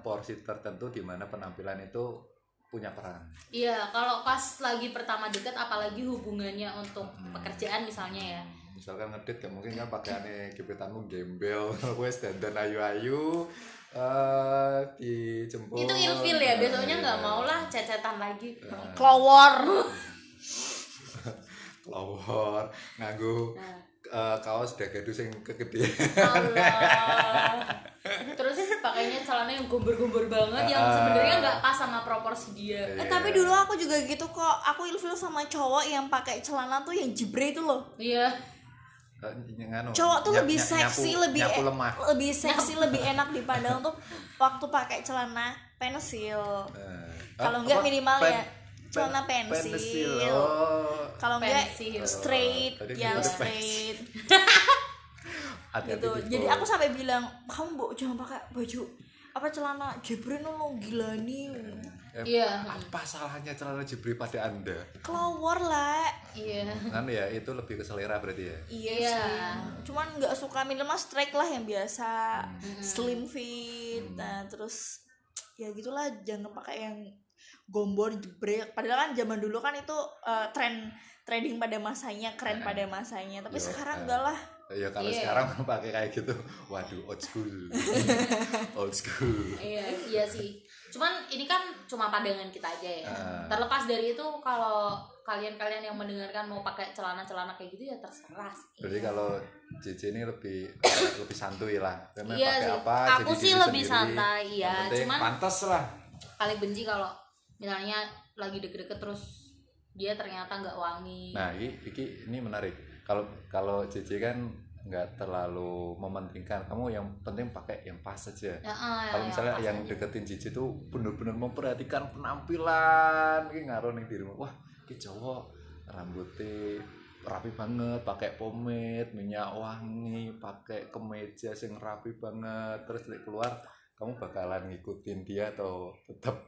porsi tertentu di mana penampilan itu punya peran. iya kalau pas lagi pertama deket apalagi hubungannya untuk Hmm. pekerjaan misalnya ya Misalkan ngedit ya mungkin kan pakaiannya gebetanmu gembel, wes dandan ayu-ayu eh dijemput. itu ilfil ya besoknya nggak Iya. mau lah cecetan lagi. Nah, Kelawar Kelawar, nganggu nah eh, kaos dagadu sing kegedean. Allah. Terus pakainya celana yang gomber-gomber banget yang Ah. sebenarnya nggak pas sama proporsi dia. Eh, tapi dulu aku juga gitu kok. Aku ilfil sama cowok yang pakai celana tuh yang jebre itu loh. Iya nganu, cowok tuh nyap- lebih nyap- seksi nyapu- lebih nyapu lemah. lebih seksi lebih enak dipandang tuh waktu pakai celana pensil. Eh, Kalau enggak minimal pen- ya celana pen- pensil. Oh, kalau enggak Pensil. straight Tadi yang straight. Gitu. di jadi aku sampai bilang kamu bu jangan pakai baju apa celana jebret lo gila nih Eh, Iya. apa salahnya celana jebri pada anda? Keluar lah iya. Kan ya itu lebih ke selera berarti ya? Iya Iya. sih. Cuman nggak suka minimal strike lah yang biasa. Slim fit Hmm. nah terus ya gitulah jangan pakai yang gombor jebrek padahal kan zaman dulu kan itu eh, tren trending pada masanya keren pada masanya. Tapi Yo, sekarang eh. enggak lah. Ya kalau Iya. sekarang pakai kayak gitu waduh old school. Old school. Iya iya sih cuman ini kan cuma pandangan kita aja ya Ah. terlepas dari itu kalau kalian-kalian yang mendengarkan mau pakai celana-celana kayak gitu ya terserah sih. Berarti kalau JJ ini lebih lebih santuy lah. Karena Iya pakai sih. apa? Aku jadi sih lebih sendiri. santai, iya. Penting Cuman- pantas lah. paling benci kalau misalnya lagi deket-deket terus dia ternyata nggak wangi Nah, ini, ini, ini menarik. Kalau kalau JJ kan nggak terlalu mementingkan. Kamu yang penting pakai yang pas saja. Ya, ah, Kalau misalnya yang aja. deketin JJ tuh bener-bener memperhatikan penampilan, ini ngaruh nih dirimu. Wah, ini cowok rambutnya rapi banget, pakai pomade, minyak wangi, pakai kemeja yang rapi banget. Terus dia keluar, kamu bakalan ngikutin dia atau tetap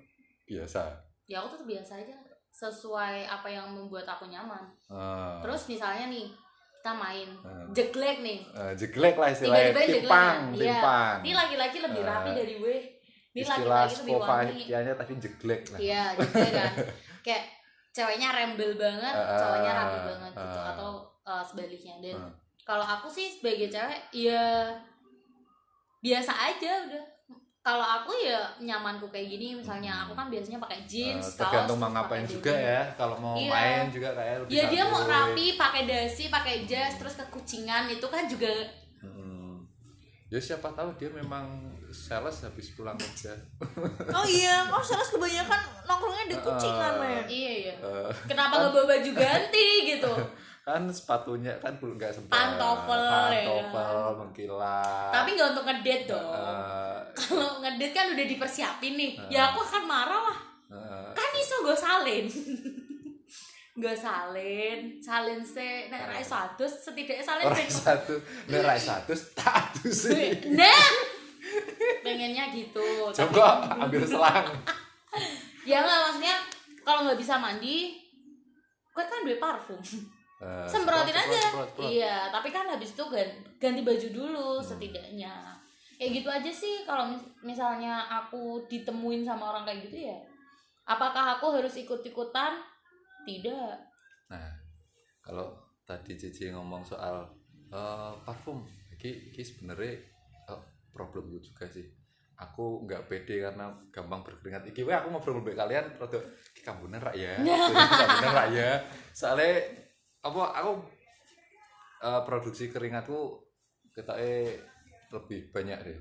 biasa? ya aku tuh biasa aja sesuai apa yang membuat aku nyaman Ah, terus misalnya nih kita main ah. jeglek nih Eh, jeglek lah istilahnya, tiba-tiba jeglek timpang, kan? Iya. timpang. ini laki-laki lebih rapi Eh, dari gue ini laki-laki lebih wangi Slovakianya tadi jeglek lah. iya jeglek kan kayak ceweknya rembel banget Eh, cowoknya eh, rapi banget gitu eh. atau eh, sebaliknya dan Eh. kalau aku sih sebagai cewek ya biasa aja udah kalau aku ya nyamanku kayak gini misalnya aku kan biasanya pakai Eh, jeans tergantung kaos, mau ngapain juga ya. Kalau mau Iya. main juga kayak lebih ya dia mau rapi pakai dasi pakai jas terus kekucingan itu kan juga Hmm. ya siapa tahu dia memang sales habis pulang kerja. Oh iya kok sales kebanyakan nongkrongnya di kucingan Eh, men. Iya iya. Eh, kenapa nggak bawa baju ganti gitu kan sepatunya kan belum nggak sempat. Pantofel, ya. pantofel mengkilat. Tapi nggak untuk ngedate dong. Eh, kalau ngedate kan udah dipersiapin nih. Ya aku akan marah lah. Eh, kan iso gue salin. Gue salin. Salin se nek ra iso adus setidaknya salin ping- satu nerai satu status sih nah! Pengennya gitu Tapi- coba ambil selang. Ya nggak maksudnya kalau nggak bisa mandi gue kan beli parfum Eh, semprotin semprot, aja semprot, semprot. iya tapi kan habis itu ganti, ganti baju dulu setidaknya kayak gitu aja sih kalau mis- misalnya aku ditemuin sama orang kayak gitu ya apakah aku harus ikut-ikutan tidak Nah, kalau tadi Cici ngomong soal eh, parfum, ini, ini sebenarnya eh, problem gue juga sih. Aku nggak pede karena gampang berkeringat. Iki aku ngobrol mbek kalian rada iki kambunan rak ya. kambunan rak ya. Soalnya apa aku eh, produksi keringatku ketoke lebih banyak deh.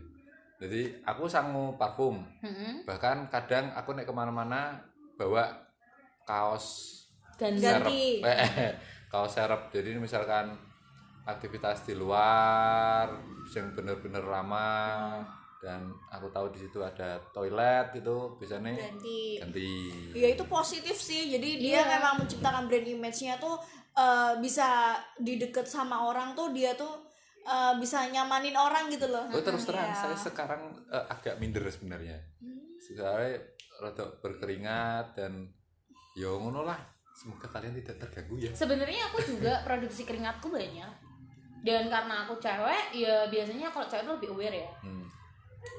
Jadi aku sangu parfum, Mm-mm. bahkan kadang aku naik ke mana-mana bawa kaos dan Ganti. Eh, kaos serep jadi misalkan aktivitas di luar yang bener-bener ramah dan aku tahu di situ ada toilet itu biasanya ganti. ganti. Ya itu positif sih. Jadi dia Iya. memang menciptakan brand image-nya tuh eh, bisa dideket sama orang tuh dia tuh eh, bisa nyamanin orang gitu loh. Oh terus terang Iya. saya sekarang eh, agak minder sebenarnya. Sekarang rada berkeringat dan yo ngono lah. Semoga kalian tidak terganggu ya. Sebenarnya aku juga produksi keringatku banyak. Dan karena aku cewek ya biasanya kalau cewek tuh lebih aware ya. Hmm.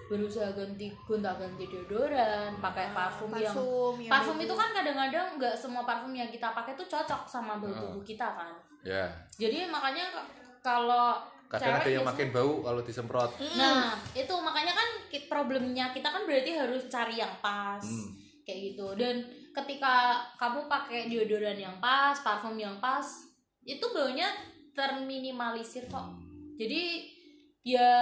Berusaha ganti gonta ganti deodoran pakai parfum, yang Ah, parfum, yang parfum bagus. itu kan kadang-kadang nggak semua parfum yang kita pakai tuh cocok sama bau Hmm. tubuh kita kan. Ya. Jadi makanya kalau kadang ada yang makin bau kalau disemprot. Nah itu makanya kan problemnya kita kan berarti harus cari yang pas Hmm. kayak gitu. Dan ketika kamu pakai deodoran yang pas parfum yang pas itu baunya terminimalisir kok. Jadi ya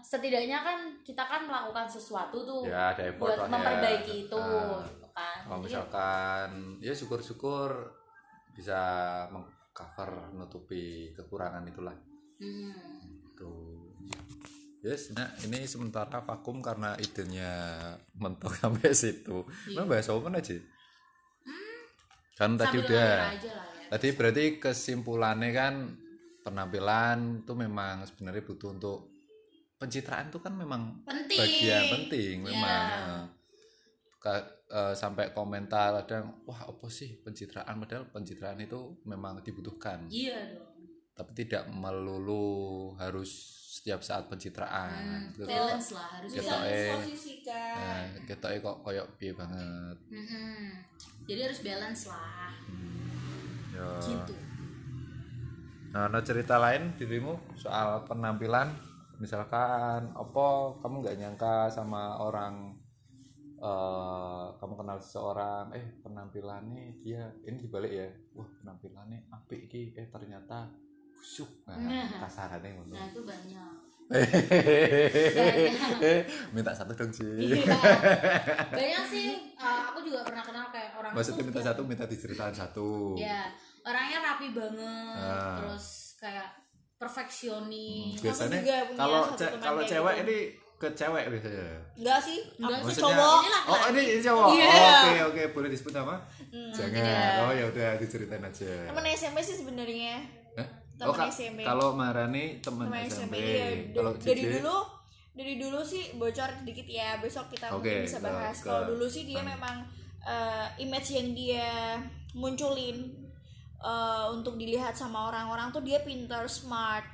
setidaknya kan kita kan melakukan sesuatu tuh ya ada buat ya. memperbaiki itu Ah. gitu kan. kalau Jadi, misalkan ya syukur-syukur bisa mengcover nutupi kekurangan itulah. Hmm, tuh yes nah ini sementara vakum karena idenya mentok sampai situ. Iya. nah bahas apa aja kan tadi sambil udah. aja lah ya. Tadi berarti kesimpulannya kan penampilan itu memang sebenarnya butuh untuk pencitraan itu kan memang penting bagian penting Iya. memang Ka- eh, sampai komentar kadang wah apa sih pencitraan padahal pencitraan itu memang dibutuhkan iya dong tapi tidak melulu harus setiap saat pencitraan Hmm, Gitu. balance lah harus bisa balance. eh. kok koyok piye banget Mm-mm. jadi harus balance lah ya gitu nah ada cerita lain dirimu soal penampilan? Misalkan opo kamu nggak nyangka sama orang eh kamu kenal seseorang eh penampilannya dia ini dibalik ya wah penampilannya apik iki eh ternyata busuk. Nah Nah. kasarannya ngono. Nah itu banyak. Minta satu dong sih iya. Banyak sih uh, aku juga pernah kenal kayak orang maksudnya minta satu minta diceritain satu. Ya orangnya rapi banget Ah. terus kayak perfeksionis biasanya juga punya kalau ce- kalau cewek gitu. ini ke cewek biasanya enggak sih Enggak aku sih, cowok Ini. Oh ini ini cowok. Iya. Oh, Oke oke boleh disebut nama? Hmm, Jangan. tidak. Oh ya udah diceritain aja. temen SMP sih sebenarnya Hah? temen Oh, SMP. Kalau Marani teman temen SMP. SMP iya. Kalau Da- dari dulu dari dulu sih bocor sedikit ya besok kita Oke, mungkin bisa bahas kalau dulu sih dia hmm. memang eh, image yang dia munculin eh, untuk dilihat sama orang-orang tuh dia pinter smart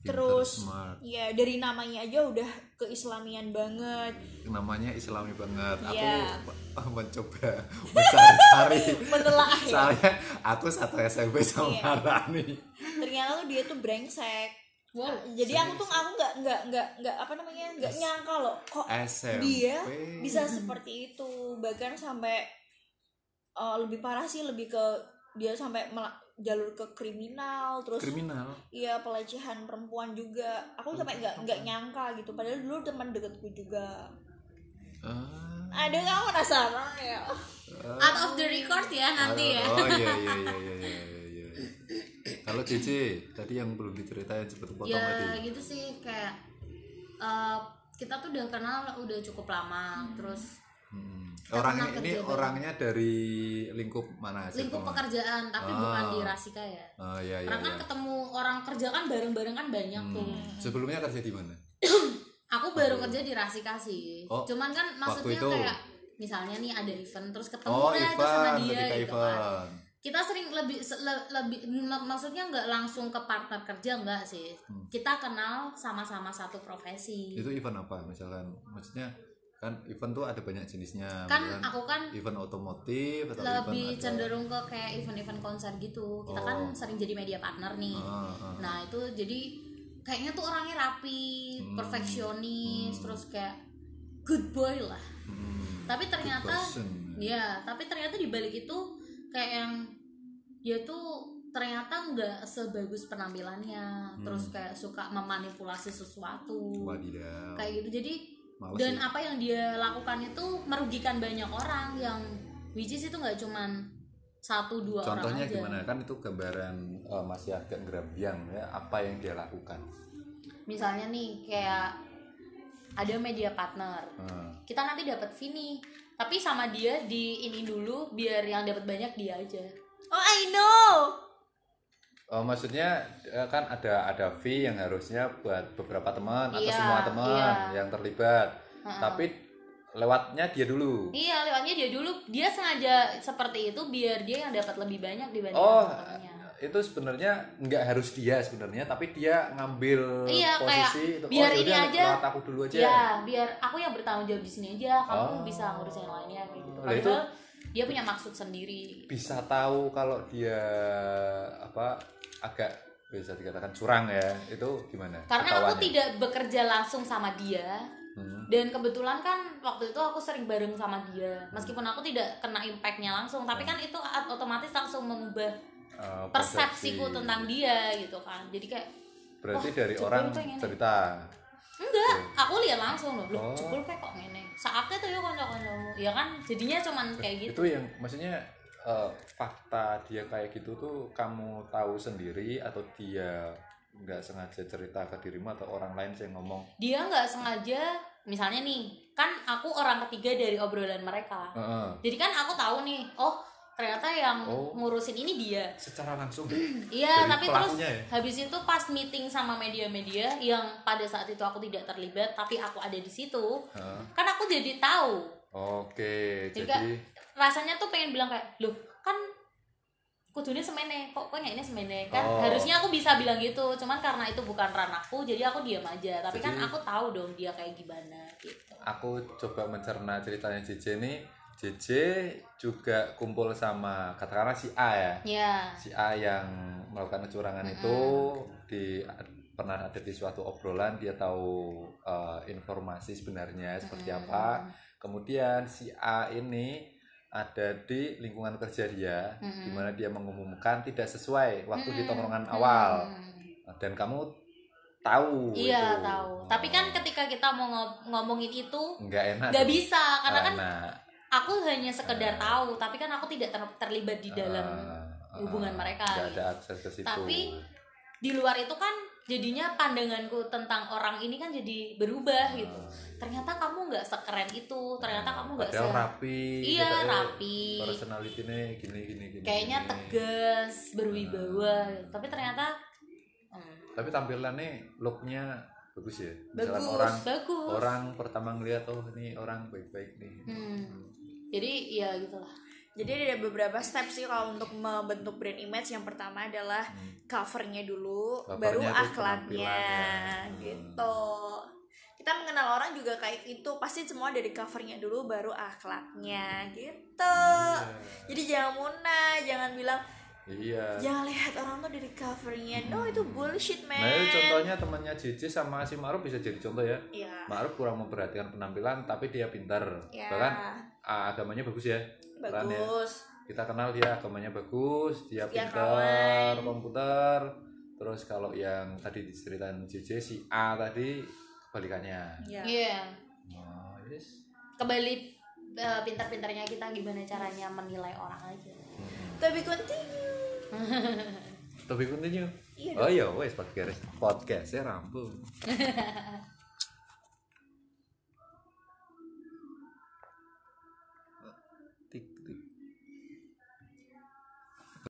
terus smart. ya dari namanya aja udah keislamian banget namanya Islami banget. Iya. Aku mencoba mencari-cari. menelaah ya Soalnya aku satu SMP sama Iya. Marani. ternyata tuh dia tuh brengsek wow jadi aku tuh aku nggak nggak nggak nggak apa namanya nggak nyangka loh kok SMP. dia bisa seperti itu bahkan sampai uh, lebih parah sih lebih ke dia sampai jalur ke kriminal terus kriminal. iya pelecehan perempuan juga aku sampai nggak nggak nyangka gitu padahal dulu teman deketku juga Ah. ada kamu penasaran ya out of the record ya nanti ya Oh iya iya iya iya iya. iya. Kalau Cici tadi yang belum diceritain seperti potong ya tadi. gitu sih kayak uh, kita tuh udah kenal udah cukup lama terus Hmm. Pernah ini kerja bareng. orangnya dari lingkup mana sih? lingkup teman? pekerjaan tapi Ah. bukan di Rasika ya Oh iya iya. karena kan iya. ketemu orang kerja kan bareng-bareng kan banyak tuh Hmm. Sebelumnya kerja di mana? aku baru kerja di Rasika sih Oh, cuman kan maksudnya itu. kayak misalnya nih ada event terus ketemu Oh, lah itu sama event, dia gitu kan event. kita sering lebih le- lebih mak- maksudnya nggak langsung ke partner kerja enggak sih Hmm. kita kenal sama-sama satu profesi Itu event apa? Misalkan maksudnya kan event tuh ada banyak jenisnya. kan misalkan aku kan event otomotif atau lebih event ada- cenderung ke kayak event-event konser gitu kita kan Oh. sering jadi media partner nih Ah, ah. nah itu jadi kayaknya tuh orangnya rapi Hmm. perfeksionis Hmm. terus kayak good boy lah Hmm. tapi ternyata ya tapi ternyata di balik itu kayak yang dia tuh ternyata nggak sebagus penampilannya Hmm. terus kayak suka memanipulasi sesuatu Wadidaw. kayak gitu jadi Males dan sih. apa yang dia lakukan itu merugikan banyak orang yang which is itu nggak cuman satu dua Contohnya orang aja gimana? Kan itu gambaran eh, masih agak gerambiang ya apa yang dia lakukan. misalnya nih kayak ada media partner Hmm. kita nanti dapat nih tapi sama dia di ini dulu biar yang dapat banyak dia aja oh I know Oh, maksudnya eh, kan ada ada fee yang harusnya buat beberapa teman atau Iya, semua teman iya. yang terlibat. Heeh. Tapi lewatnya dia dulu. Iya, lewatnya dia dulu dia sengaja seperti itu biar dia yang dapat lebih banyak dibanding Oh, teman-temannya. itu sebenarnya nggak harus dia sebenarnya, tapi dia ngambil Iya, posisi itu. biar oh, ini yaudah, aja. lewat aku dulu aja. Ya, biar aku yang bertanggung jawab di sini aja, kamu Oh. bisa ngurusin yang lainnya kayak gitu. Lah, itu- Padahal dia punya maksud sendiri. Bisa tahu kalau dia apa agak bisa dikatakan curang ya. Itu gimana? Karena aku Ketahuannya? tidak bekerja langsung sama dia Hmm. dan kebetulan kan waktu itu aku sering bareng sama dia. Meskipun aku tidak kena impactnya langsung, tapi kan itu otomatis langsung mengubah Eh, persepsiku persepsi. tentang dia gitu kan. Jadi kayak Berarti dari orang ini. cerita. enggak, aku lihat langsung loh. Loh, Oh. jebol kayak kok ngene. Saatnya tuh ya kanca-kancamu. Ya kan jadinya cuman kayak gitu. Itu yang maksudnya eh, fakta dia kayak gitu tuh kamu tahu sendiri atau dia nggak sengaja cerita ke dirimu atau orang lain sih yang ngomong Dia nggak sengaja misalnya nih, kan aku orang ketiga dari obrolan mereka. Heeh. Jadi kan aku tahu nih, oh ternyata yang Oh. ngurusin ini dia secara langsung Iya, tapi terus ya? habis itu pas meeting sama media-media yang pada saat itu aku tidak terlibat, tapi aku ada di situ, Hah? kan aku jadi tahu. oke Jadi, jadi Rasanya tuh pengen bilang kayak, loh kan kudunya semene, kok kok ini semene kan? Oh. Harusnya aku bisa bilang gitu, cuman karena itu bukan ranahku, jadi aku diam aja. Tapi kan Jadi- aku tahu dong dia kayak gimana gitu. aku coba mencerna ceritanya JJ ini JJ juga kumpul sama katakanlah si A ya Ya. si A yang melakukan kecurangan itu di pernah ada di suatu obrolan dia tahu eh, informasi sebenarnya seperti apa kemudian si A ini ada di lingkungan kerja dia Mm-mm. di mana dia mengumumkan tidak sesuai waktu di Mm-mm. tongkrongan awal dan kamu tahu Iya itu. tahu. Tapi kan ketika kita mau ngo- ngomongin itu nggak enak nggak bisa karena kan Enak. aku hanya sekedar tahu tapi kan aku tidak ter- terlibat di dalam Ah, hubungan ah, mereka, gitu. ada akses ke situ Tapi di luar itu kan jadinya pandanganku tentang orang ini kan jadi berubah gitu. Ternyata kamu nggak sekeren itu ternyata kamu nggak se rapi iya gitu, rapi. personality-nya gini gini gini kayaknya gini. tegas berwibawa gitu. tapi ternyata hmm, tapi tampilannya looknya bagus ya. Misalkan Bagus. orang bagus. orang pertama ngeliat oh ini orang baik-baik nih. Hmm. jadi ya gitulah Jadi ada beberapa step sih kalau untuk membentuk brand image. Yang pertama adalah covernya dulu, Covernya baru akhlaknya, penampilannya. gitu. Kita mengenal orang juga kayak itu, pasti semua dari covernya dulu, baru akhlaknya, gitu. Jadi jangan munah, jangan bilang iya jangan lihat orang tuh dari covernya. No itu bullshit man. nah itu contohnya temannya JJ sama si Maruf bisa jadi contoh ya Iya. Maruf kurang memperhatikan penampilan tapi dia pintar Ya, bahkan ah, agamanya bagus ya Ya. bagus. kita kenal dia agamanya bagus dia Setia pintar kawan. komputer terus kalau yang tadi diceritain JJ si A tadi kebalikannya Iya. iya oh, yes. kembali eh, pintar-pintarnya kita gimana caranya menilai orang aja Tapi continue. Tapi continue Iya oh iya wes podcast podcast ya rampung